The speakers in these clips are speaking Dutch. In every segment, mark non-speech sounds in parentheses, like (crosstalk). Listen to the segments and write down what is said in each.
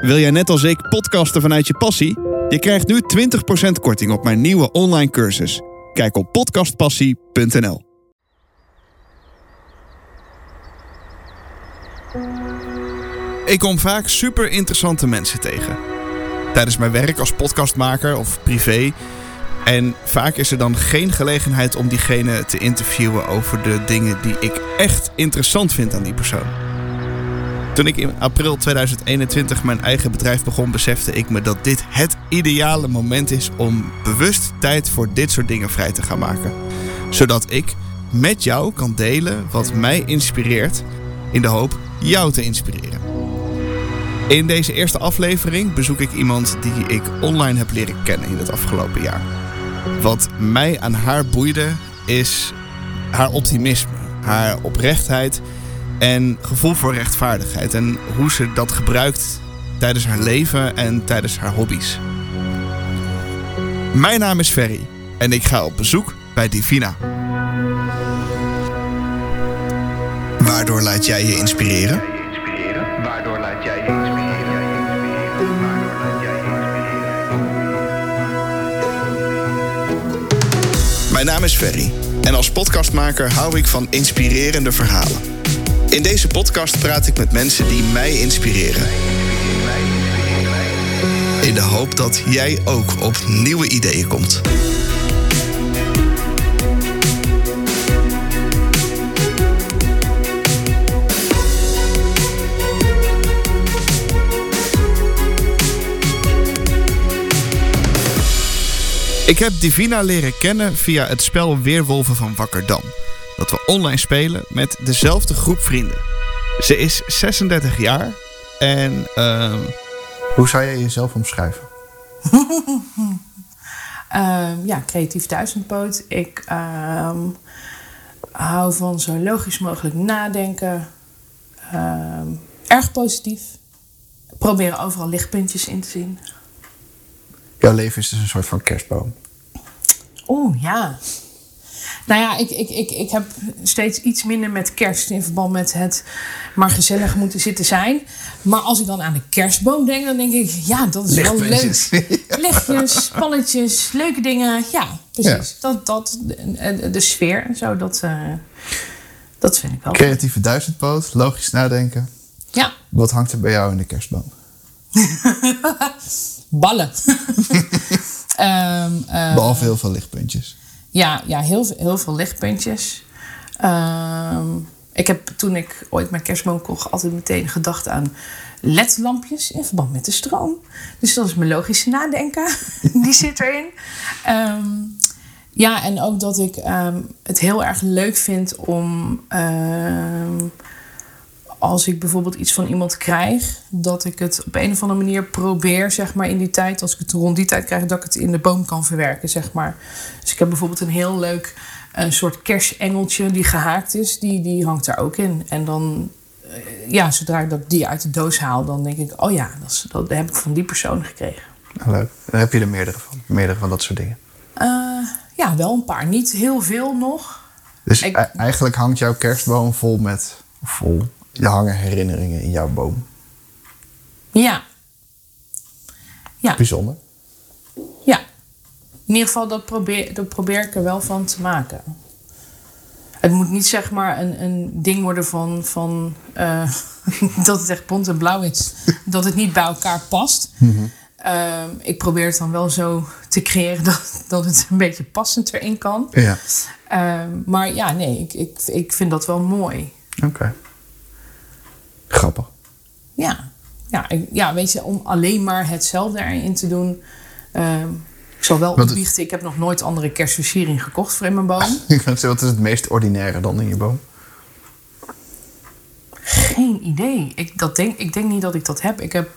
Wil jij net als ik podcasten vanuit je passie? Je krijgt nu 20% korting op mijn nieuwe online cursus. Kijk op podcastpassie.nl. Ik kom vaak super interessante mensen tegen. Tijdens mijn werk als podcastmaker of privé. En vaak is er dan geen gelegenheid om diegene te interviewen over de dingen die ik echt interessant vind aan die persoon. Toen ik in april 2021 mijn eigen bedrijf begon, besefte ik me dat dit het ideale moment is om bewust tijd voor dit soort dingen vrij te gaan maken. Zodat ik met jou kan delen wat mij inspireert, in de hoop jou te inspireren. In deze eerste aflevering bezoek ik iemand die ik online heb leren kennen in het afgelopen jaar. Wat mij aan haar boeide is haar optimisme, haar oprechtheid en gevoel voor rechtvaardigheid. En hoe ze dat gebruikt tijdens haar leven en tijdens haar hobby's. Mijn naam is Ferry en ik ga op bezoek bij Divina. Waardoor laat jij je inspireren? Waardoor laat jij je inspireren? Mijn naam is Ferry en als podcastmaker hou ik van inspirerende verhalen. In deze podcast praat ik met mensen die mij inspireren. In de hoop dat jij ook op nieuwe ideeën komt. Ik heb Divina leren kennen via het spel Weerwolven van Wakkerdam. Dat we online spelen met dezelfde groep vrienden. Ze is 36 jaar en ehm, Hoe zou jij jezelf omschrijven? (laughs) Ehm, ja, creatief duizendpoot. Ik ehm, hou van zo logisch mogelijk nadenken. Ehm, erg positief. Proberen overal lichtpuntjes in te zien. Jouw leven is dus een soort van kerstboom. Oeh, ja. Nou ja, ik, ik, ik, ik heb steeds iets minder met kerst in verband met het maar gezellig moeten zitten zijn. Maar als ik dan aan de kerstboom denk, dan denk ik, ja, dat is wel leuk. (laughs) Lichtjes, spannetjes, leuke dingen. Ja, precies. Dat, dat, de, de sfeer en zo, dat, eh, dat vind ik wel. Creatieve duizendpoot, logisch nadenken. Ja, Wat hangt er bij jou in de kerstboom? (laughs) ballen. (laughs) Ehm, eh, Behalve heel veel lichtpuntjes. Ja, ja heel, veel- heel veel lichtpuntjes. Ehm, ik heb toen ik ooit mijn kerstboom kocht altijd meteen gedacht aan ledlampjes in verband met de stroom. Dus dat is mijn logische nadenken. (laughs) Die zit erin. Ehm, ja, en ook dat ik ehm, het heel erg leuk vind om... als ik bijvoorbeeld iets van iemand krijg, dat ik het op een of andere manier probeer, zeg maar, in die tijd, als ik het rond die tijd krijg, dat ik het in de boom kan verwerken, zeg maar. Dus ik heb bijvoorbeeld een heel leuk een soort kersengeltje die gehaakt is, die, die hangt daar ook in. En dan, eh, ja, zodra ik dat die uit de doos haal, dan denk ik, oh ja, dat, is, dat heb ik van die persoon gekregen. Nou, leuk. Dan heb je er meerdere van. Meerdere van dat soort dingen. Eh, ja, wel een paar. Niet heel veel nog. Dus Ik- e- eigenlijk hangt jouw kerstboom vol met... Vol. Er hangen herinneringen in jouw boom. Ja. Ja. Bijzonder. Ja. In ieder geval, dat probeer, dat probeer ik er wel van te maken. Het moet niet zeg maar een, een ding worden van, van eh, (laughs) dat het echt bont en blauw is. (laughs) dat het niet bij elkaar past. Ehm, ik probeer het dan wel zo te creëren dat, dat het een beetje passend erin kan. Ja. Ehm, maar ja, nee, ik, ik, ik vind dat wel mooi. Oké. Grappig. Ja, ja, ik- ja, weet je, om alleen maar hetzelfde erin te doen. ehm, ik zal wel Want opbiechten, ik heb nog nooit andere kerstversiering gekocht voor in mijn boom. (laughs) Ik ga zeggen, Wat is het meest ordinaire dan in je boom? Geen idee. Ik, dat denk, ik denk niet dat ik dat heb. Ik heb,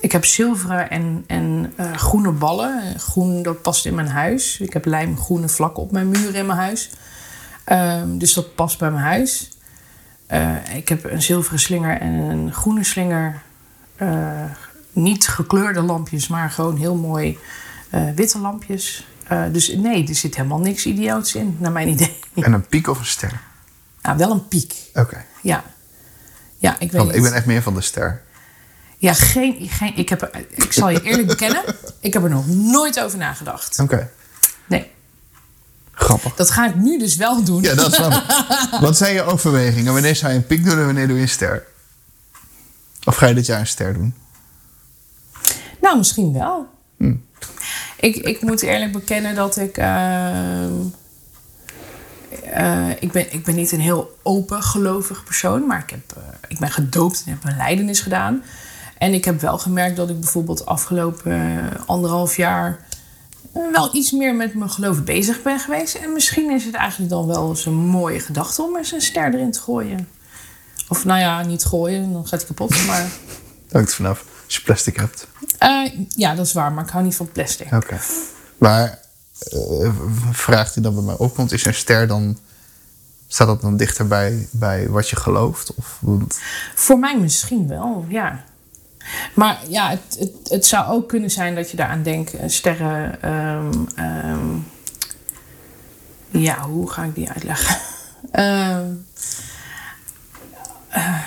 ik heb zilveren en, en eh, groene ballen. Groen, dat past in mijn huis. Ik heb lijmgroene vlakken op mijn muren in mijn huis. Ehm, dus dat past bij mijn huis. Eh, ik heb een zilveren slinger en een groene slinger. Eh, niet gekleurde lampjes, maar gewoon heel mooi eh, witte lampjes. Dus nee, er zit helemaal niks idioots in, naar mijn idee. En een piek of een ster? Nou, wel een piek. Oké. Ja. Ja, ik weet niet. Ik ben echt meer van de ster. Ja, geen, geen, ik, heb ik zal je eerlijk bekennen, ik heb er nog nooit over nagedacht. Oké, Nee, grappig. dat ga ik nu dus wel doen. Ja, dat snap (laughs) ik. Wat zijn je overwegingen? Wanneer zou je een piek doen en wanneer doe je een ster? Of ga je dit jaar een ster doen? Nou, misschien wel. Hm. Ik, ik moet eerlijk bekennen dat ik. ehm, eh, ik, ben, ik ben niet een heel open gelovig persoon, maar ik, heb, eh, ik ben gedoopt en heb een lijdenis gedaan. En ik heb wel gemerkt dat ik bijvoorbeeld afgelopen anderhalf jaar wel iets meer met mijn geloof bezig ben geweest. En misschien is het eigenlijk dan wel eens een mooie gedachte om eens een ster erin te gooien. Of nou ja, niet gooien, dan gaat hij kapot. (laughs) Maar Hangt vanaf. Als je plastic hebt. eh, ja, dat is waar, maar ik hou niet van plastic. Oké. Maar eh, een vraag die dan bij mij opkomt, is een ster dan... Staat dat dan dichter bij, bij wat je gelooft? Of, Voor mij misschien wel, ja. Maar ja, het, het, het zou ook kunnen zijn dat je daaraan denkt, eh, sterren. ehm, ehm, ja, hoe ga ik die uitleggen? (laughs) Ehm, eh,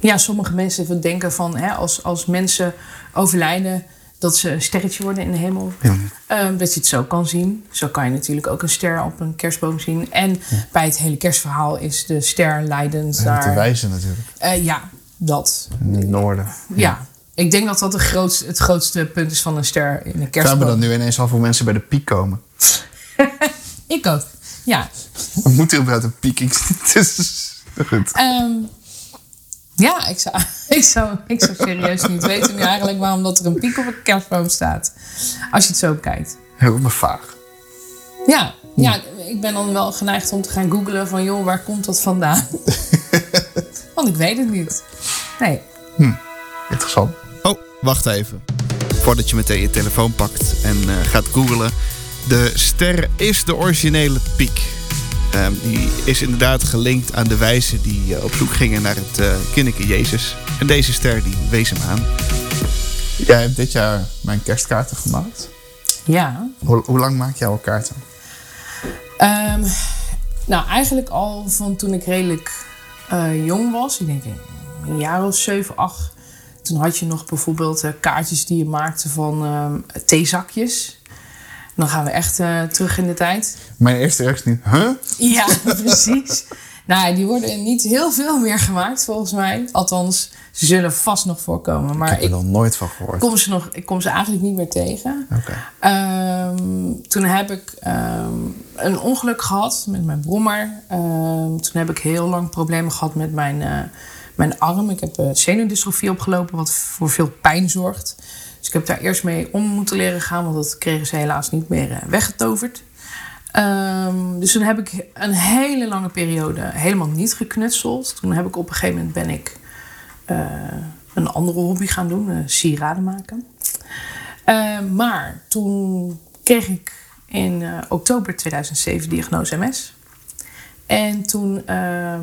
ja, sommige mensen denken van hè, als, als mensen overlijden, dat ze een sterretje worden in de hemel. Ja. Dat je het zo kan zien. Zo kan je natuurlijk ook een ster op een kerstboom zien. En bij het hele kerstverhaal is de ster leidend te naar... wijzen natuurlijk. Eh, ja, dat. In het noorden. Ja. Ik denk dat dat de grootste, het grootste punt is van een ster in een kerstboom. dan nu ineens af hoe mensen bij de piek komen. (laughs) Ik ook. Ja. Moet er überhaupt een piek? Het is goed. Ehm, ja, ik zou, (laughs) ik, zou, ik zou serieus niet weten nu eigenlijk waarom dat er een piek op een kerstboom staat. Als je het zo bekijkt. Heel vaag. Ja, ja, ik ben dan wel geneigd om te gaan googlen van... joh, waar komt dat vandaan? (laughs) Want ik weet het niet. Nee. Interessant. Oh, wacht even. Voordat je meteen je telefoon pakt en eh, gaat googlen. De ster is de originele piek. Ehm, die is inderdaad gelinkt aan de wijzen die eh, op zoek gingen naar het uh, kinderke Jezus. En deze ster die wees hem aan. Jij hebt dit jaar mijn kerstkaarten gemaakt. Ja. Hoe, hoe lang maak jij al kaarten? Ehm, nou, eigenlijk al van toen ik redelijk eh, jong was. Ik denk een jaar of zeven, acht. Toen had je nog bijvoorbeeld eh, kaartjes die je maakte van ehm, theezakjes. Dan gaan we echt eh, terug in de tijd. Mijn eerste reactie huh? Ja, (laughs) precies. Nou, die worden niet heel veel meer gemaakt volgens mij. Althans, ze zullen vast nog voorkomen. ik Maar heb er ik, nog nooit van gehoord. kom ze nog, ik kom ze eigenlijk niet meer tegen. Oké. Ehm, toen heb ik ehm, een ongeluk gehad met mijn brommer. Ehm, toen heb ik heel lang problemen gehad met mijn, eh, mijn arm. Ik heb uh, zenuwdystrofie opgelopen, wat voor veel pijn zorgt. Dus ik heb daar eerst mee om moeten leren gaan, want dat kregen ze helaas niet meer uh, weggetoverd. Ehm, dus toen heb ik een hele lange periode helemaal niet geknutseld. Toen heb ik op een gegeven moment ben ik uh, een andere hobby gaan doen, uh, sieraden maken. Uh, maar toen kreeg ik in uh, oktober 2007 diagnose MS. En toen, uh,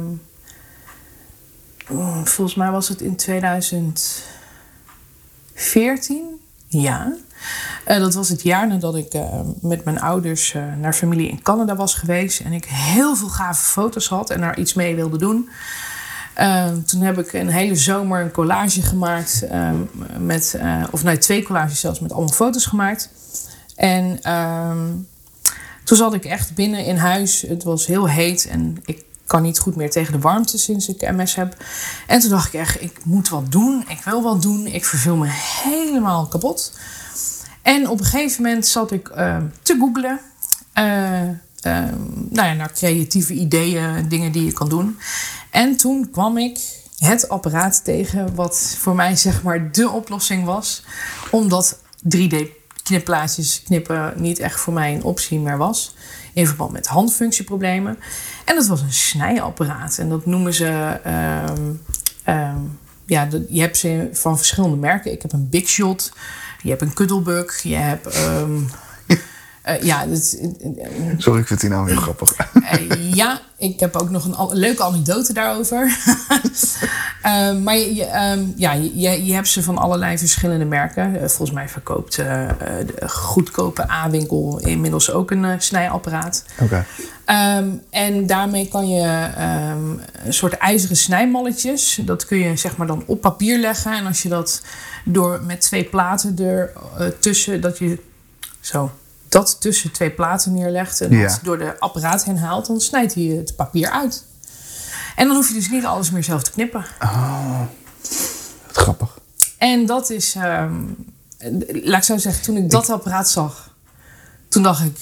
volgens mij was het in 2014, ja. Uh, dat was het jaar nadat ik uh, met mijn ouders uh, naar familie in Canada was geweest. En ik heel veel gave foto's had en daar iets mee wilde doen. Toen heb ik een hele zomer een collage gemaakt. Uh, met, of nee, twee collages zelfs met allemaal foto's gemaakt. En uh, toen zat ik echt binnen in huis. Het was heel heet en ik kan niet goed meer tegen de warmte sinds ik MS heb. En toen dacht ik echt, ik moet wat doen. Ik wil wat doen. Ik verveel me helemaal kapot. En op een gegeven moment zat ik ehm, te googlen. Eh, ehm, nou ja, naar creatieve ideeën, dingen die je kan doen. En toen kwam ik het apparaat tegen, wat voor mij zeg maar de oplossing was omdat 3D knipplaatjes knippen niet echt voor mij een optie meer was. In verband met handfunctieproblemen. En dat was een snijapparaat. En dat noemen ze. Ehm, ehm, ja, je hebt ze van verschillende merken. Ik heb een Big Shot. Je hebt een Cuddlebuck. Je hebt. Ehm, uh, ja, dit, Sorry, ik vind die nou heel grappig. Uh, ja, ik heb ook nog een, een leuke anekdote daarover. (laughs) Maar je, ehm, ja, je, je hebt ze van allerlei verschillende merken. Eh, volgens mij verkoopt eh, eh, de goedkope A-winkel inmiddels ook een eh, snijapparaat. Oké. Ehm, en daarmee kan je ehm, een soort ijzeren snijmalletjes. Dat kun je zeg maar dan op papier leggen. En als je dat door met twee platen er eh, tussen, dat je zo dat tussen twee platen neerlegt en Ja. dat door de apparaat heen haalt, dan snijdt hij het papier uit. En dan hoef je dus niet alles meer zelf te knippen. Wat grappig. En dat is, ehm, laat ik zo zeggen, toen ik dat apparaat zag, toen dacht ik,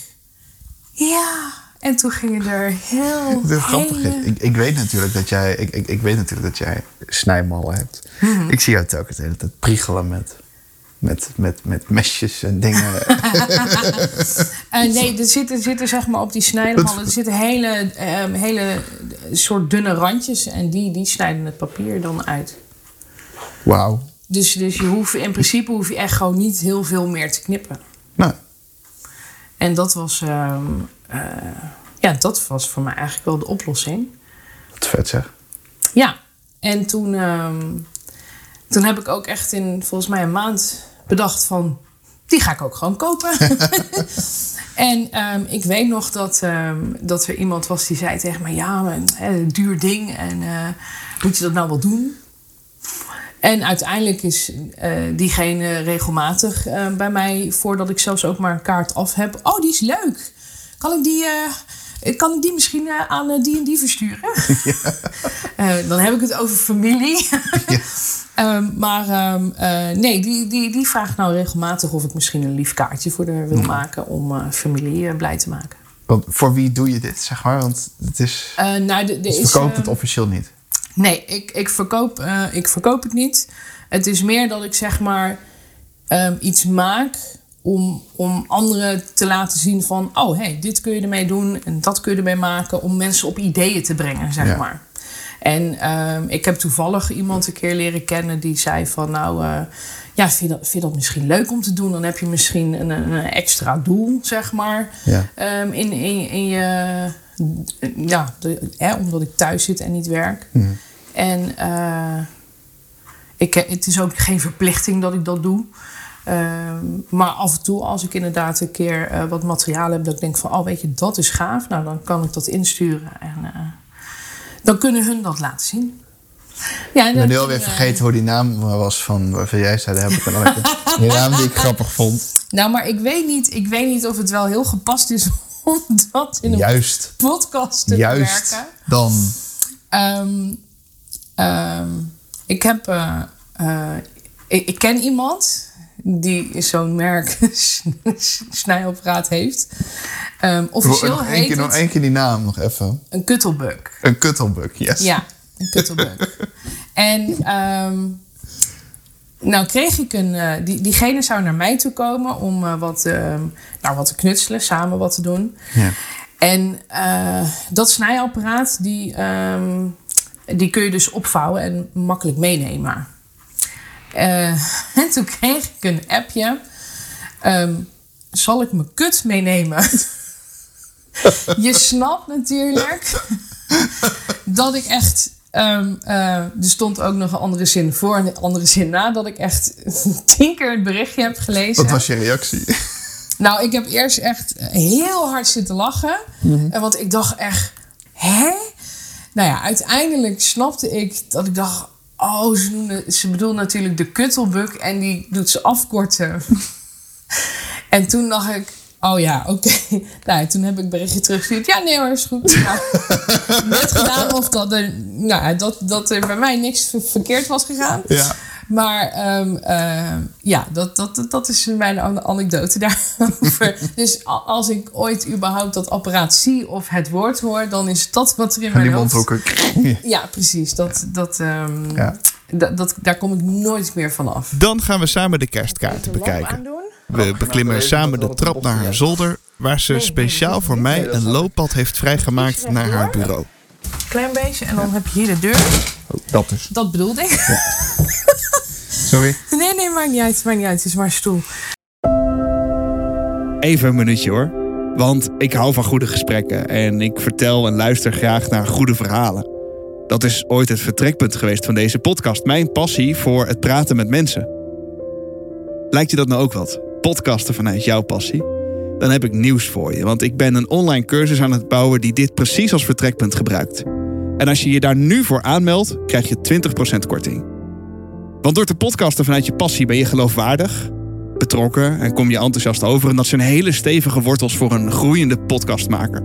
ja. En toen gingen er heel (laughs) Wat grappig hele- ik, ik weet natuurlijk dat jij, ik, ik, ik weet natuurlijk dat jij snijmallen hebt. Mhm. Ik zie jou telkens de hele tijd priegelen met, met, met, met mesjes en dingen. (laughs) (laughs) Eh, nee, er zitten, zitten zeg maar op die snijmallen, er zitten hele, ehm, hele soort dunne randjes en die, die snijden het papier dan uit. Wauw. Dus, dus je hoeft, in principe hoef je echt gewoon niet heel veel meer te knippen. Nou, En dat was, ehm, eh, ja, dat was voor mij eigenlijk wel de oplossing. wat vet zeg. Ja, en toen, ehm, toen heb ik ook echt in volgens mij een maand bedacht van... die ga ik ook gewoon kopen. (laughs) en ehm, ik weet nog dat, ehm, dat er iemand was die zei tegen mij... ja, maar, hè, een duur ding en eh, moet je dat nou wel doen? En uiteindelijk is eh, diegene regelmatig eh, bij mij... voordat ik zelfs ook maar een kaart af heb... oh, die is leuk. Kan ik die... eh, kan ik die misschien aan die en die versturen? Dan heb ik het over familie. (laughs) Ehm, maar ehm, eh, nee, die, die, die vraagt nou regelmatig of ik misschien een lief kaartje voor haar wil maken om eh, familie eh, blij te maken. Want voor wie doe je dit, zeg maar? Want het is, nou, de, is, verkoopt eh, het officieel niet. Nee, ik, ik, verkoop, ik verkoop het niet. Het is meer dat ik zeg maar ehm, iets maak om, om anderen te laten zien van... oh, hey, dit kun je ermee doen en dat kun je ermee maken... om mensen op ideeën te brengen, zeg Ja. maar. En ehm, ik heb toevallig iemand een keer leren kennen die zei van... nou, eh, ja, vind je, dat, vind je dat misschien leuk om te doen? Dan heb je misschien een, een extra doel, zeg maar... Ja. Ehm, in, in, in je... Ja, de, hè, omdat ik thuis zit en niet werk. En eh, ik, het is ook geen verplichting dat ik dat doe. Ehm, maar af en toe, als ik inderdaad een keer eh, wat materiaal heb, dat ik denk van, oh weet je, dat is gaaf. Nou, dan kan ik dat insturen en eh, dan kunnen hun dat laten zien. Ja, Ik ben nu alweer vergeten hoe die naam was van waarvan jij zei. Daar heb ik een andere (laughs) Die naam die ik grappig vond. Nou, maar ik weet, niet, ik weet niet of het wel heel gepast is (laughs) om dat in een Juist. podcast te Juist. werken. Dan. Ehm, ehm, ik heb. eh, eh, ik, ik ken iemand die zo'n merk (laughs) snijapparaat heeft. Ehm, officieel Nog één heet keer, nog één keer die naam nog even. een kuttelbuk. Een kuttelbuk, yes. Ja, een kuttelbuk. (laughs) en ehm, nou kreeg ik een... eh, die, diegene zou naar mij toe komen om eh, wat, ehm, nou, wat te knutselen, samen wat te doen. Ja. En eh, dat snijapparaat, die, die kun je dus opvouwen en makkelijk meenemen. Eh, (laughs) en toen kreeg ik een appje. ehm, zal ik mijn kut meenemen? (laughs) je snapt natuurlijk (laughs) dat ik echt... ehm, eh, er stond ook nog een andere zin voor en een andere zin na... dat ik echt tien keer het berichtje heb gelezen. Wat was je reactie? Nou, ik heb eerst echt heel hard zitten lachen. En Want ik dacht echt, hè? Nou ja, uiteindelijk snapte ik dat ik dacht... Oh, ze, noemen, ze bedoelt natuurlijk de kuttelbuk en die doet ze afkorten. (laughs) en toen dacht ik, oh ja, oké. (laughs) Nou, toen heb ik berichtje teruggestuurd. Ja, nee hoor, is goed. (laughs) Nou, net gedaan of dat er, nou, dat, dat er bij mij niks ver- verkeerd was gegaan. Ja. Maar ehm, ehm, ja, dat, dat, dat is mijn an- anekdote (laughs) daarover. dus als ik ooit überhaupt dat apparaat zie of het woord hoor, dan is dat wat er in mijn die hoofd... mondhoeken. (laughs) Ja, precies. Dat, dat, ehm, Ja. dat, dat, daar kom ik nooit meer van af. Dan gaan we samen de kerstkaarten bekijken. We beklimmen samen de trap naar haar zolder, waar ze speciaal voor mij een looppad heeft vrijgemaakt naar haar bureau. Klein beetje en dan heb je hier de deur. Oh, dat dus. Dat bedoelde ik. (laughs) Sorry. Nee, nee, maakt niet uit. Maakt niet uit. Het is maar stoel. Even een minuutje hoor. Want ik hou van goede gesprekken en ik vertel en luister graag naar goede verhalen. Dat is ooit het vertrekpunt geweest van deze podcast. Mijn passie voor het praten met mensen. Lijkt je dat nou ook wat? Podcasten vanuit jouw passie? Dan heb ik nieuws voor je, want ik ben een online cursus aan het bouwen die dit precies als vertrekpunt gebruikt. En als je je daar nu voor aanmeldt, krijg je 20% korting. Want door te podcasten vanuit je passie ben je geloofwaardig, betrokken en kom je enthousiast over. En dat zijn hele stevige wortels voor een groeiende podcastmaker.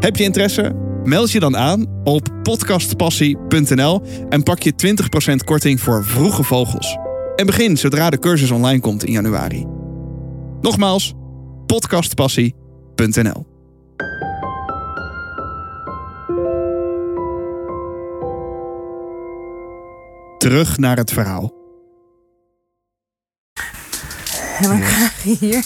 Heb je interesse? Meld je dan aan op podcastpassie.nl en pak je 20% korting voor vroege vogels. En begin zodra de cursus online komt in januari. Nogmaals, podcastpassie.nl. Terug naar het verhaal. En dan krijg je hier.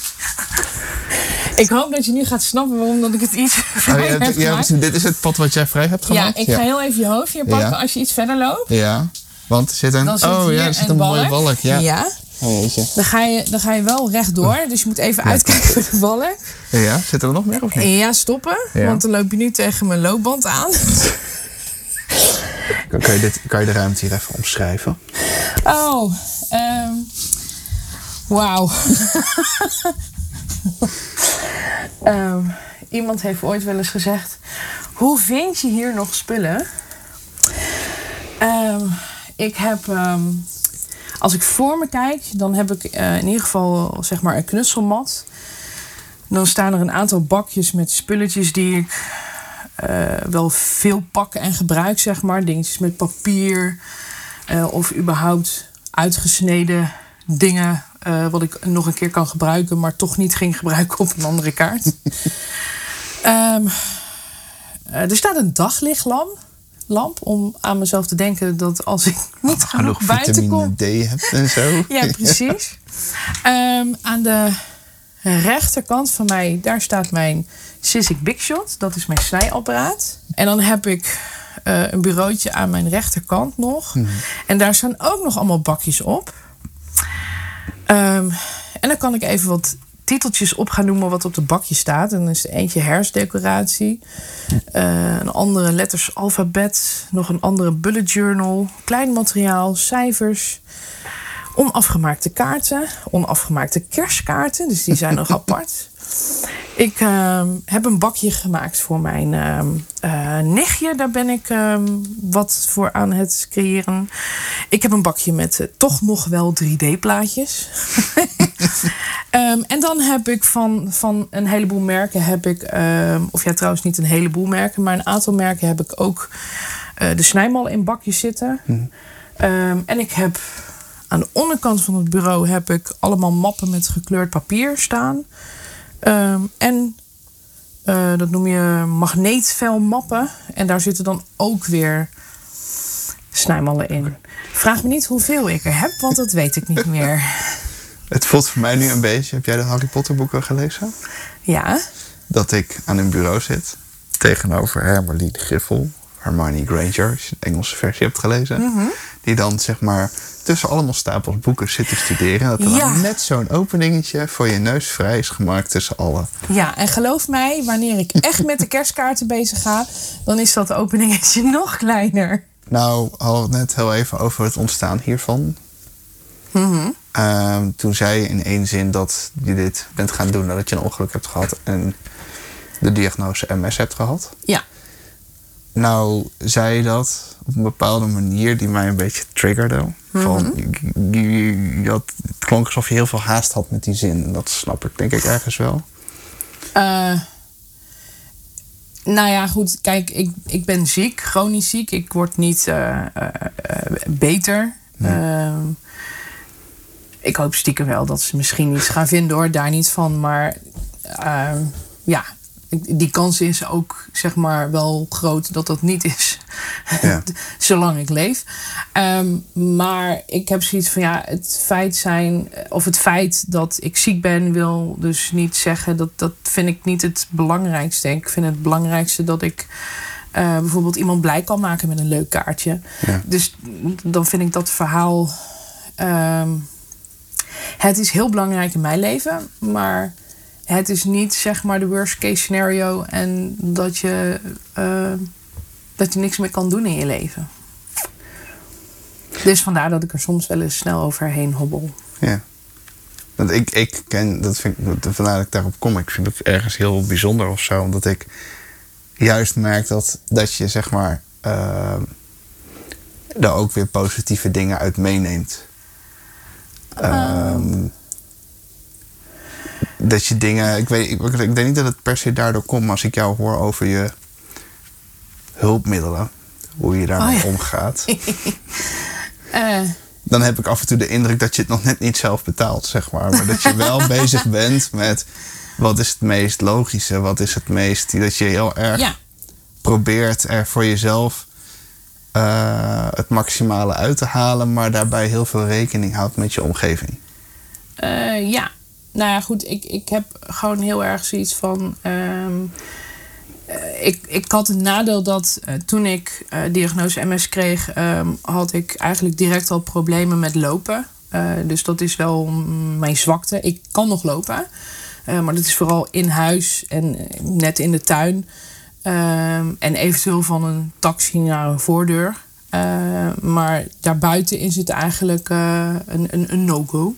Ik hoop dat je nu gaat snappen waarom dat ik het iets (laughs) Oh, ja, heb ja, gemaakt. dit is het pad wat jij vrij hebt Ja, gemaakt? ik ga heel even je hoofd hier pakken Ja. als je iets verder loopt. Ja, want er zit een... Dan zit oh hier ja, er zit een een mooie balk. Ja. ja. Oh. Dan, ga je, dan ga je wel rechtdoor. Dus je moet even uitkijken voor de balk. Ja, zit er nog meer of niet? Ja, stoppen. Ja. Want dan loop je nu tegen mijn loopband aan. (laughs) Kan, kan je dit, kan je de ruimte hier even omschrijven? Oh, ehm wauw. (laughs) Ehm, iemand heeft ooit wel eens gezegd: Hoe vind je hier nog spullen? Ehm, ik heb, als ik voor me kijk, dan heb ik eh, in ieder geval zeg maar een knutselmat. Dan staan er een aantal bakjes met spulletjes die ik wel veel pak en gebruik, zeg maar. Dingetjes met papier eh, of überhaupt uitgesneden dingen eh, wat ik nog een keer kan gebruiken, maar toch niet ging gebruiken op een andere kaart. (laughs) Ehm, eh, er staat een daglichtlamp lamp, om aan mezelf te denken dat als ik (laughs) niet genoeg Genoeg buiten kom, D hebt en zo. (laughs) ja, precies. Ehm, aan de rechterkant van mij, daar staat mijn Sissik Big Shot. Dat is mijn snijapparaat. En dan heb ik eh, een bureautje aan mijn rechterkant nog. En daar staan ook nog allemaal bakjes op. Ehm, en dan kan ik even wat titeltjes op gaan noemen wat op de bakje staat. En dan is er eentje herfstdecoratie. eh, een andere letters alfabet. Nog een andere bullet journal. Klein materiaal, cijfers. Onafgemaakte kaarten. Onafgemaakte kerstkaarten. Dus die zijn nog (laughs) apart. Ik ehm, heb een bakje gemaakt voor mijn eh, nichtje. Daar ben ik ehm, wat voor aan het creëren. Ik heb een bakje met eh, toch nog wel 3D-plaatjes. (laughs) Ehm, en dan heb ik van, van een heleboel merken heb ik, of ja, trouwens niet een heleboel merken, maar een aantal merken heb ik ook eh, de snijmal in bakjes zitten. Ehm, en ik heb aan de onderkant van het bureau heb ik allemaal mappen met gekleurd papier staan. Ehm, en eh, dat noem je magneetvelmappen. En daar zitten dan ook weer snijmallen in. Vraag me niet hoeveel ik er heb, want dat weet ik niet (laughs) meer. Het voelt voor mij nu een beetje... Heb jij de Harry Potter boeken gelezen? Ja, Dat ik aan een bureau zit. Tegenover Hermione Griffel. Hermione Granger, als je de Engelse versie hebt gelezen. Mhm. Die dan zeg maar tussen allemaal stapels boeken zit te studeren. Dat er Ja. dan net zo'n openingetje voor je neus vrij is gemaakt tussen alle. ja, en geloof mij, wanneer ik echt met de kerstkaarten bezig ga, dan is dat openingetje (laughs) nog kleiner. Nou, we het net heel even over het ontstaan hiervan. Ehm, toen zei je in één zin dat je dit bent gaan doen nadat je een ongeluk hebt gehad en de diagnose MS hebt gehad. Ja, Nou, zei je dat op een bepaalde manier die mij een beetje triggerde. Van, je, je- je had, het klonk alsof je heel veel haast had met die zin. En dat snap ik denk ik ergens wel. Eh, nou ja, goed. Kijk, ik, ik ben ziek, chronisch ziek. Ik word niet eh, eh, beter. Ehm, ik hoop stiekem wel dat ze misschien iets gaan vinden hoor, daar niet van. Maar ja, die kans is ook zeg maar wel groot dat dat niet is. Ja. (laughs) Zolang ik leef. Ehm, maar ik heb zoiets van ja, het feit zijn, of het feit dat ik ziek ben, wil dus niet zeggen dat dat vind ik niet het belangrijkste. Ik vind het belangrijkste dat ik eh, bijvoorbeeld iemand blij kan maken met een leuk kaartje. Ja. Dus dan vind ik dat verhaal. ehm, het is heel belangrijk in mijn leven, maar het is niet zeg maar de worst case scenario en dat je. eh, dat je niks meer kan doen in je leven. Dus vandaar dat ik er soms wel eens snel overheen hobbel. Ja. Want ik, ik ken, dat vind ik, vandaar dat ik daarop kom. Ik vind het ergens heel bijzonder of zo. Omdat ik juist merk dat, dat je zeg maar daar ook weer positieve dingen uit meeneemt. Ehm, dat je dingen, ik weet, ik, ik denk niet dat het per se daardoor komt, maar als ik jou hoor over je hulpmiddelen, hoe je daarmee Oh ja. omgaat, (laughs) Eh, dan heb ik af en toe de indruk dat je het nog net niet zelf betaalt, zeg maar. Maar dat je wel (laughs) bezig bent met wat is het meest logische, wat is het meest. Dat je heel erg ja, probeert er voor jezelf eh, het maximale uit te halen, maar daarbij heel veel rekening houdt met je omgeving. Eh, ja, nou ja, goed. Ik, ik heb gewoon heel erg zoiets van. ehm, eh, ik, ik had het nadeel dat eh, toen ik eh, diagnose MS kreeg, ehm, had ik eigenlijk direct al problemen met lopen. Dus dat is wel mijn zwakte. Ik kan nog lopen, maar dat is vooral in huis en net in de tuin. Ehm, en eventueel van een taxi naar een voordeur. Eh, maar daarbuiten is het eigenlijk een, een, een no-go.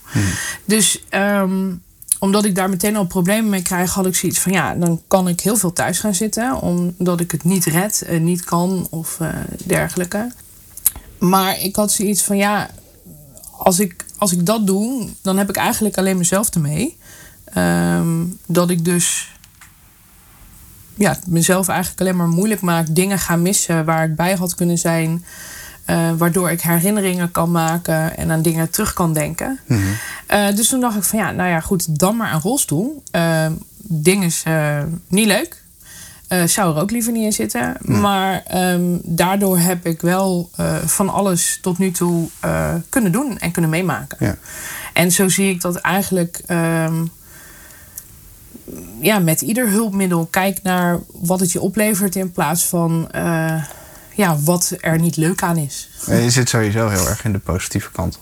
Dus ehm, omdat ik daar meteen al problemen mee krijg, had ik zoiets van ja, dan kan ik heel veel thuis gaan zitten. Omdat ik het niet red, en niet kan of eh, dergelijke. Maar ik had zoiets van ja, als ik, als ik dat doe, dan heb ik eigenlijk alleen mezelf ermee. Ehm, dat ik dus ja, mezelf eigenlijk alleen maar moeilijk maak. Dingen ga missen waar ik bij had kunnen zijn. Eh, waardoor ik herinneringen kan maken en aan dingen terug kan denken. Eh, dus toen dacht ik van ja, nou ja, goed, dan maar een rolstoel. Eh, ding is niet leuk. Zou er ook liever niet in zitten. Maar ehm, daardoor heb ik wel van alles tot nu toe kunnen doen en kunnen meemaken. Ja. En zo zie ik dat eigenlijk ehm, ja, met ieder hulpmiddel kijk naar wat het je oplevert in plaats van ja, wat er niet leuk aan is. Je zit sowieso heel erg in de positieve kant.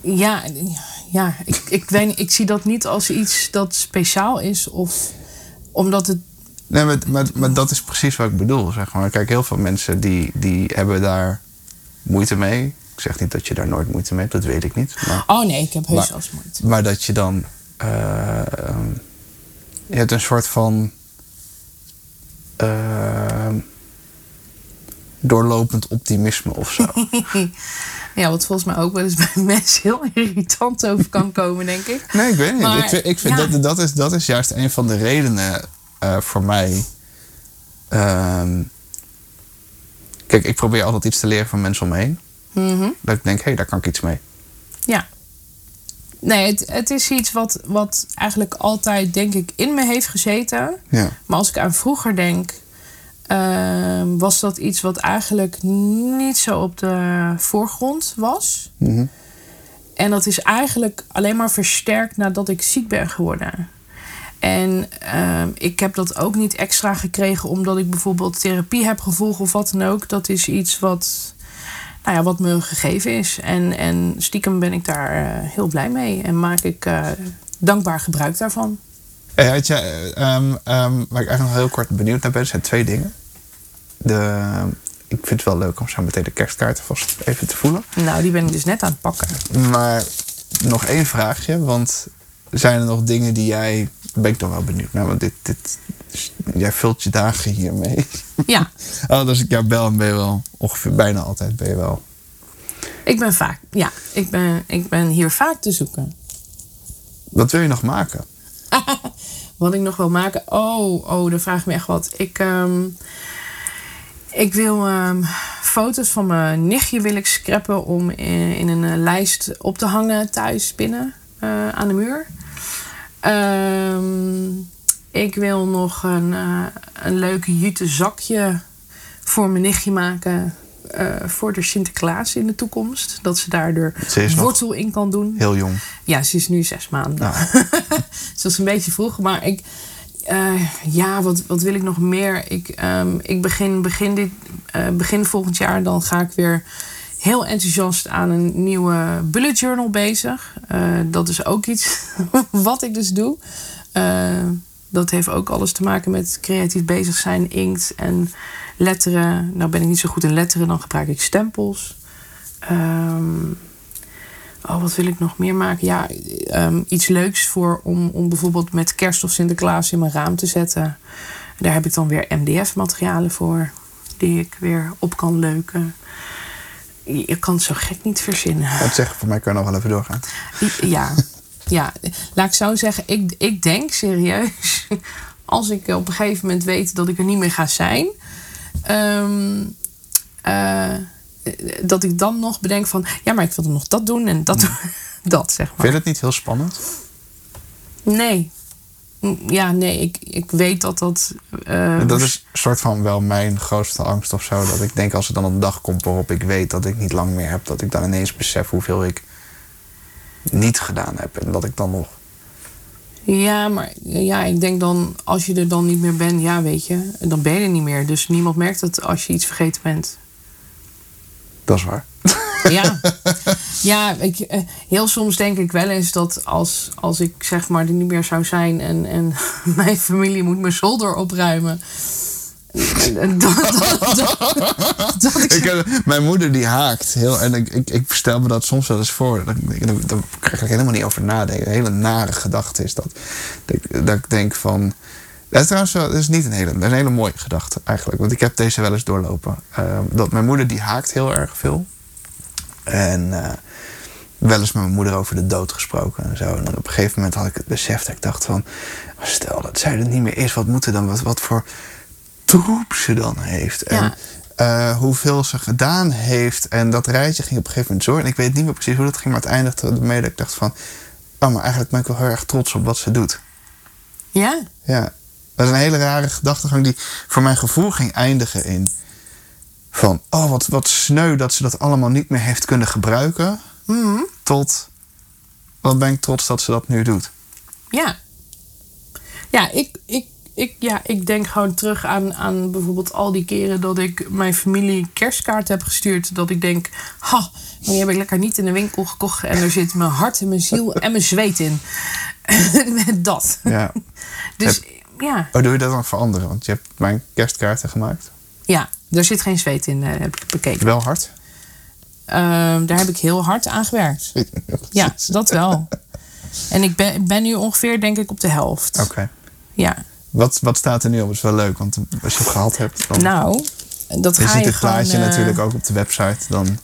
Ja, ja ik, ik, weet, ik zie dat niet als iets dat speciaal is of omdat het. Nee, maar, maar, maar dat is precies wat ik bedoel, zeg maar. Kijk, heel veel mensen die, die hebben daar moeite mee. Ik zeg niet dat je daar nooit moeite mee hebt, dat weet ik niet. Maar, Oh nee, ik heb heus eens moeite. maar dat je dan... eh, ehm, je hebt een soort van... ehm, doorlopend optimisme of zo. (laughs) Ja, wat volgens mij ook wel eens bij (laughs) mensen heel irritant over kan komen, denk ik. Nee, ik weet niet. Maar, ik vind, ik vind ja. dat, dat, is, dat is juist een van de redenen eh, voor mij. Ehm, kijk, ik probeer altijd iets te leren van mensen om me heen. Mhm. Dat ik denk, hé, hey, daar kan ik iets mee. Ja. Nee, het, het is iets wat, wat eigenlijk altijd, denk ik, in me heeft gezeten. Ja. Maar als ik aan vroeger denk, ehm, was dat iets wat eigenlijk niet zo op de voorgrond was. Mhm. En dat is eigenlijk alleen maar versterkt nadat ik ziek ben geworden. En ehm, ik heb dat ook niet extra gekregen omdat ik bijvoorbeeld therapie heb gevolgd of wat dan ook. Dat is iets wat, nou ja, wat me gegeven is. En, en stiekem ben ik daar eh, heel blij mee en maak ik eh, dankbaar gebruik daarvan. Hey, ehm, ehm, waar ik eigenlijk nog heel kort benieuwd naar ben, zijn twee dingen. De, ik vind het wel leuk om zo meteen de kerstkaarten vast even te voelen. Nou, die ben ik dus net aan het pakken. Maar nog één vraagje, want zijn er nog dingen die jij... Daar ben ik dan wel benieuwd naar, want dit, dit, jij vult je dagen hiermee. Ja, (laughs) Oh, als ik jou bel, ben je wel ongeveer bijna altijd ben je wel. ik ben vaak, ja, ik ben, ik ben hier vaak te zoeken. Wat wil je nog maken? (laughs) Wat ik nog wil maken. Oh, oh, dan vraag ik me echt wat. Ik, ehm, ik wil ehm, foto's van mijn nichtje wil scrappen om in, een eh, lijst op te hangen thuis binnen eh, aan de muur. Ehm, ik wil nog een, eh, een leuk jute zakje voor mijn nichtje maken. Eh, voor de Sinterklaas in de toekomst. Dat ze daar de Ze is nog- wortel in kan doen. Heel jong. Ja, ze is nu zes maanden. Nou. dus dat is een beetje vroeg. Maar ik, eh, ja, wat, wat wil ik nog meer? Ik, ehm, ik begin, begin, dit, eh, begin volgend jaar, dan ga ik weer heel enthousiast aan een nieuwe bullet journal bezig. Eh, dat is ook iets (laughs) wat ik dus doe. Dat heeft ook alles te maken met creatief bezig zijn, inkt en letteren. Nou ben ik niet zo goed in letteren, dan gebruik ik stempels. Ehm, oh, wat wil ik nog meer maken? Ja, ehm, iets leuks voor om, om bijvoorbeeld met kerst of Sinterklaas in mijn raam te zetten. Daar heb ik dan weer MDF-materialen voor, die ik weer op kan leuken. Je kan het zo gek niet verzinnen. Wat zeggen, voor mij kan je nog wel even doorgaan. Ja, ja. laat ik zo zeggen. Ik, ik denk serieus, (laughs) als ik op een gegeven moment weet dat ik er niet meer ga zijn, ehm, eh, dat ik dan nog bedenk van, ja, maar ik wil er nog dat doen en dat doen. (laughs) Dat, zeg Vind maar. je het niet heel spannend? Nee. Ja, nee, ik, ik weet dat dat. eh, Dat is een soort van wel mijn grootste angst of zo. Dat ik denk als er dan een dag komt waarop ik weet dat ik niet lang meer heb, dat ik dan ineens besef hoeveel ik niet gedaan heb. En dat ik dan nog. Ja, maar ja, ik denk dan, als je er dan niet meer bent, ja, weet je, dan ben je er niet meer. Dus niemand merkt het als je iets vergeten bent. Dat is waar. (laughs) Ja, (laughs) ja ik, eh, heel soms denk ik wel eens dat als, als ik zeg maar er niet meer zou zijn en, en (laughs) mijn familie moet mijn zolder opruimen. Mijn moeder die haakt heel. En ik, ik, ik stel me dat soms wel eens voor. Daar krijg ik helemaal niet over nadenken. Een hele nare gedachte is dat. Dat, ik- denk van. Dat is trouwens wel, dat is niet een hele, een hele mooie gedachte eigenlijk. Want ik heb deze wel eens doorlopen. Ehm, dat mijn moeder die haakt heel erg veel. En eh, wel eens met mijn moeder over de dood gesproken en zo. En op een gegeven moment had ik het besef dat ik dacht van... stel dat zij er niet meer is, wat moet er dan? Wat, wat voor troep ze dan heeft. En Ja. eh, hoeveel ze gedaan heeft. En dat rijtje ging op een gegeven moment zo. En ik weet niet meer precies hoe dat ging, maar het eindigde ermee dat ik dacht van... Oh, maar eigenlijk ben ik wel heel erg trots op wat ze doet. Ja, Ja, dat is een hele rare gedachtegang die voor mijn gevoel ging eindigen in... Van, oh, wat, wat sneu dat ze dat allemaal niet meer heeft kunnen gebruiken. Tot, wat ben ik trots dat ze dat nu doet. ja. Ja, ik, ik, ik, ja, ik denk gewoon terug aan, aan bijvoorbeeld al die keren dat ik mijn familie kerstkaart heb gestuurd. Dat ik denk, ha, die heb ik lekker niet in de winkel gekocht. En er zit mijn hart en mijn ziel en mijn zweet in. (laughs) Met dat. Ja. (laughs) Dus ja, Oh, doe je dat dan veranderen? Want je hebt mijn kerstkaarten gemaakt. ja, er zit geen zweet in, eh, heb ik bekeken. Wel hard. Ehm, daar heb ik heel hard aan gewerkt. (laughs) Ja, dat wel. En ik ben, ben nu ongeveer, denk ik, op de helft. Oké. Ja. Wat, wat staat er nu op? Dat is wel leuk, want als je het gehad hebt, dan Nou, dat je ga ziet je het gewoon... plaatje eh, natuurlijk ook op de website. Dan,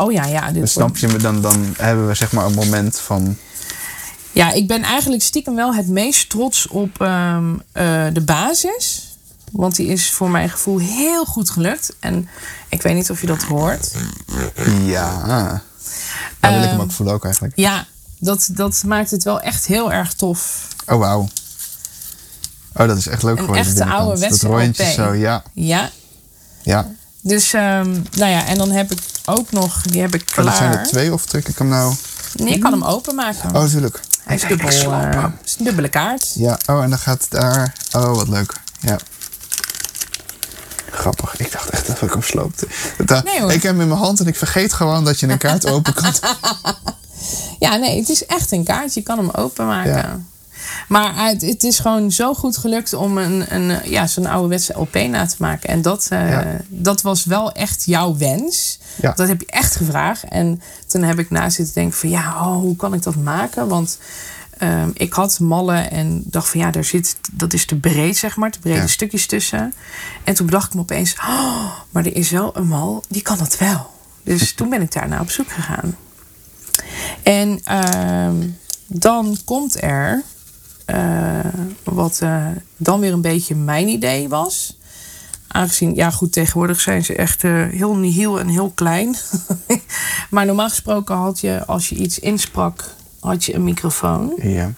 Oh ja, ja. dan snap je me, dan, dan hebben we zeg maar een moment van. Ja, ik ben eigenlijk stiekem wel het meest trots op ehm, eh, de basis. Want die is voor mijn gevoel heel goed gelukt. En ik weet niet of je dat hoort. Ja. Dan wil ik hem Ehm, ook voelen ook eigenlijk. Ja, dat, dat maakt het wel echt heel erg tof. Oh, wauw. Oh, dat is echt leuk Een geworden. echte de binnenkant. ouderwetse Dat rondje zo, ja. Ja, ja. dus ehm, nou ja, en dan heb ik ook nog, die heb ik Oh, klaar. dat zijn er twee of druk ik hem nou? Nee, ik kan hem openmaken. Oh, natuurlijk. Hij is, dubbel, eh, het is een dubbele kaart. Ja, oh, en dan gaat het daar. Oh, wat leuk. Ja. Grappig. Ik dacht echt dat ik hem sloopte. Dat- Nee, hoor. ik heb hem in mijn hand en ik vergeet gewoon dat je een kaart open kan. (laughs) Ja, nee, het is echt een kaart. Je kan hem openmaken. Ja. Maar het, het is gewoon zo goed gelukt om een, een, ja, zo'n ouderwetse LP na te maken. En dat, eh, Ja. dat was wel echt jouw wens. Ja. Dat heb je echt gevraagd. En toen heb ik na zitten denken van ja, oh, hoe kan ik dat maken? Want ehm, ik had mallen en dacht van ja, daar zit, dat is te breed zeg maar. Te brede Ja. stukjes tussen. En toen bedacht ik me opeens, oh, maar er is wel een mal, die kan dat wel. Dus (laughs) toen ben ik daarna op zoek gegaan. En ehm, dan komt er eh, wat eh, dan weer een beetje mijn idee was. Aangezien, ja goed, tegenwoordig zijn ze echt eh, heel nihil en heel klein. (laughs) maar normaal gesproken had je, als je iets insprak, had je een microfoon. Ja.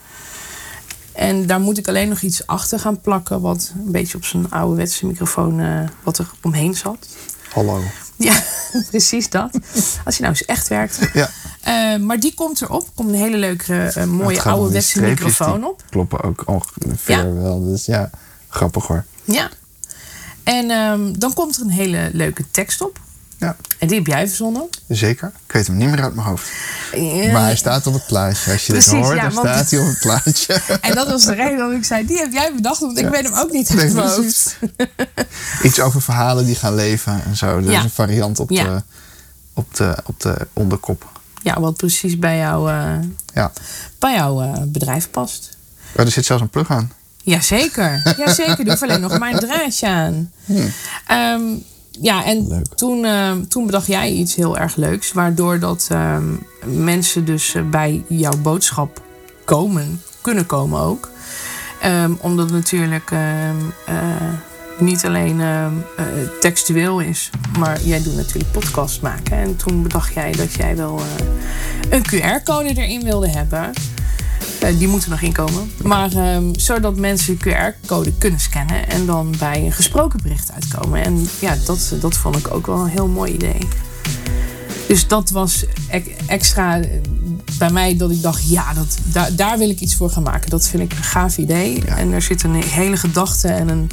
En daar moet ik alleen nog iets achter gaan plakken, wat een beetje op zijn ouderwetse microfoon, wat er omheen zat. Hallo. Ja, (laughs) precies dat. Als je nou eens echt werkt. Ja. Eh, maar die komt erop. Er komt een hele leuke, eh, mooie ouderwetse streepjes, microfoon die op. Kloppen ook ongeveer Ja. wel. Dus ja, grappig hoor. Ja. En ehm, dan komt er een hele leuke tekst op. Ja, En die heb jij verzonnen. zeker. Ik weet hem niet meer uit mijn hoofd. Ja. Maar hij staat op het plaatje. Als je dit Precies, hoort, ja, dan staat hij op het plaatje. (laughs) En dat was de reden dat ik zei, die heb jij bedacht, want ik weet hem ook niet uit Nee, mijn precies. hoofd. (laughs) Iets over verhalen die gaan leven en zo. Dat Ja. is een variant op, de, op, de, op de onderkop. Ja, wat precies bij, jou, eh, Ja. bij jouw eh, bedrijf past. Oh, er zit zelfs een plug aan. Jazeker, (laughs) jazeker. Doe alleen nog mijn draadje aan. Ehm, ja, en Leuk. toen, ehm, toen bedacht jij iets heel erg leuks. Waardoor dat ehm, mensen dus eh, bij jouw boodschap komen. Kunnen komen ook. Ehm, omdat natuurlijk ehm, eh, niet alleen ehm, eh, textueel is. Maar jij doet natuurlijk podcast maken. En toen bedacht jij dat jij wel eh, een QR-code erin wilde hebben. Eh, die moeten nog inkomen. Maar ehm, zodat mensen QR-code kunnen scannen en dan bij een gesproken bericht uitkomen. En ja, dat, dat vond ik ook wel een heel mooi idee. Dus dat was extra eh, bij mij dat ik dacht, ja, dat, daar, daar wil ik iets voor gaan maken. Dat vind ik een gaaf idee. Ja. En er zit een hele gedachte en een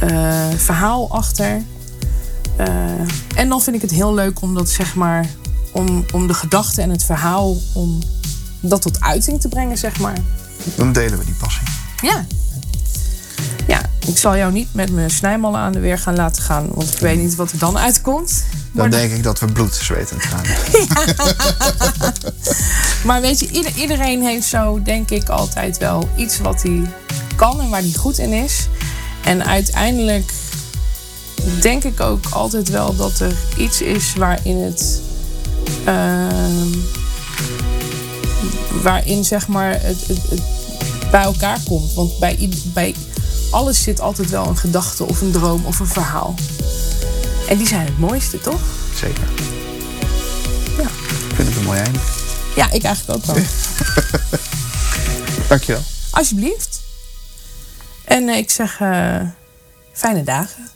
eh, verhaal achter. Eh, en dan vind ik het heel leuk om dat zeg maar, om, om de gedachte en het verhaal, om dat tot uiting te brengen, zeg maar. Dan delen we die passie. Ja. Ja, ik zal jou niet met mijn snijmallen aan de weer gaan laten gaan, want ik weet niet wat er dan uitkomt. Dan denk ik dat we bloed, zweet en tranen. maar weet je, ieder- iedereen heeft zo, denk ik, altijd wel iets wat hij kan en waar hij goed in is. En uiteindelijk denk ik ook altijd wel dat er iets is waarin het. ehm, waarin zeg maar het, het, het bij elkaar komt. Want bij, bij alles zit altijd wel een gedachte of een droom of een verhaal. En die zijn het mooiste, toch? Zeker. Ja. Ik vind het een mooi einde. Ja, ik eigenlijk ook wel. (laughs) Dankjewel. Alsjeblieft. En eh, ik zeg eh, fijne dagen.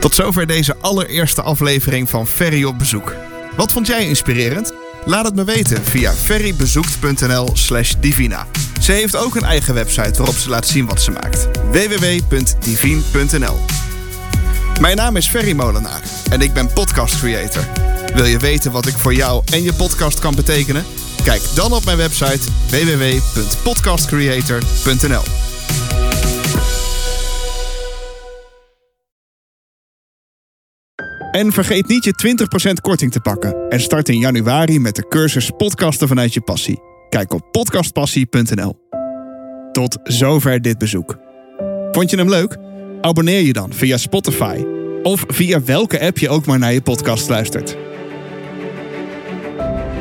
Tot zover deze allereerste aflevering van Ferry op bezoek. Wat vond jij inspirerend? Laat het me weten via ferrybezoekt.nl slash divina. Ze heeft ook een eigen website waarop ze laat zien wat ze maakt. www.divine.nl Mijn naam is Ferry Molenaar en ik ben podcast creator. Wil je weten wat ik voor jou en je podcast kan betekenen? Kijk dan op mijn website www.podcastcreator.nl En vergeet niet je 20% korting te pakken. En start in januari met de cursus Podcasten vanuit je passie. Kijk op podcastpassie.nl. Tot zover dit bezoek. Vond je hem leuk? Abonneer je dan via Spotify. Of via welke app je ook maar naar je podcast luistert.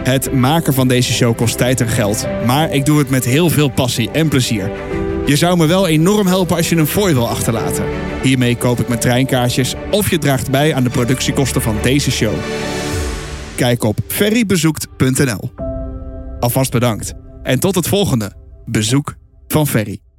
Het maken van deze show kost tijd en geld. Maar ik doe het met heel veel passie en plezier. Je zou me wel enorm helpen als je een fooi wil achterlaten. Hiermee koop ik mijn treinkaartjes of je draagt bij aan de productiekosten van deze show. Kijk op ferrybezoekt.nl. Alvast bedankt. En tot het volgende bezoek van Ferry.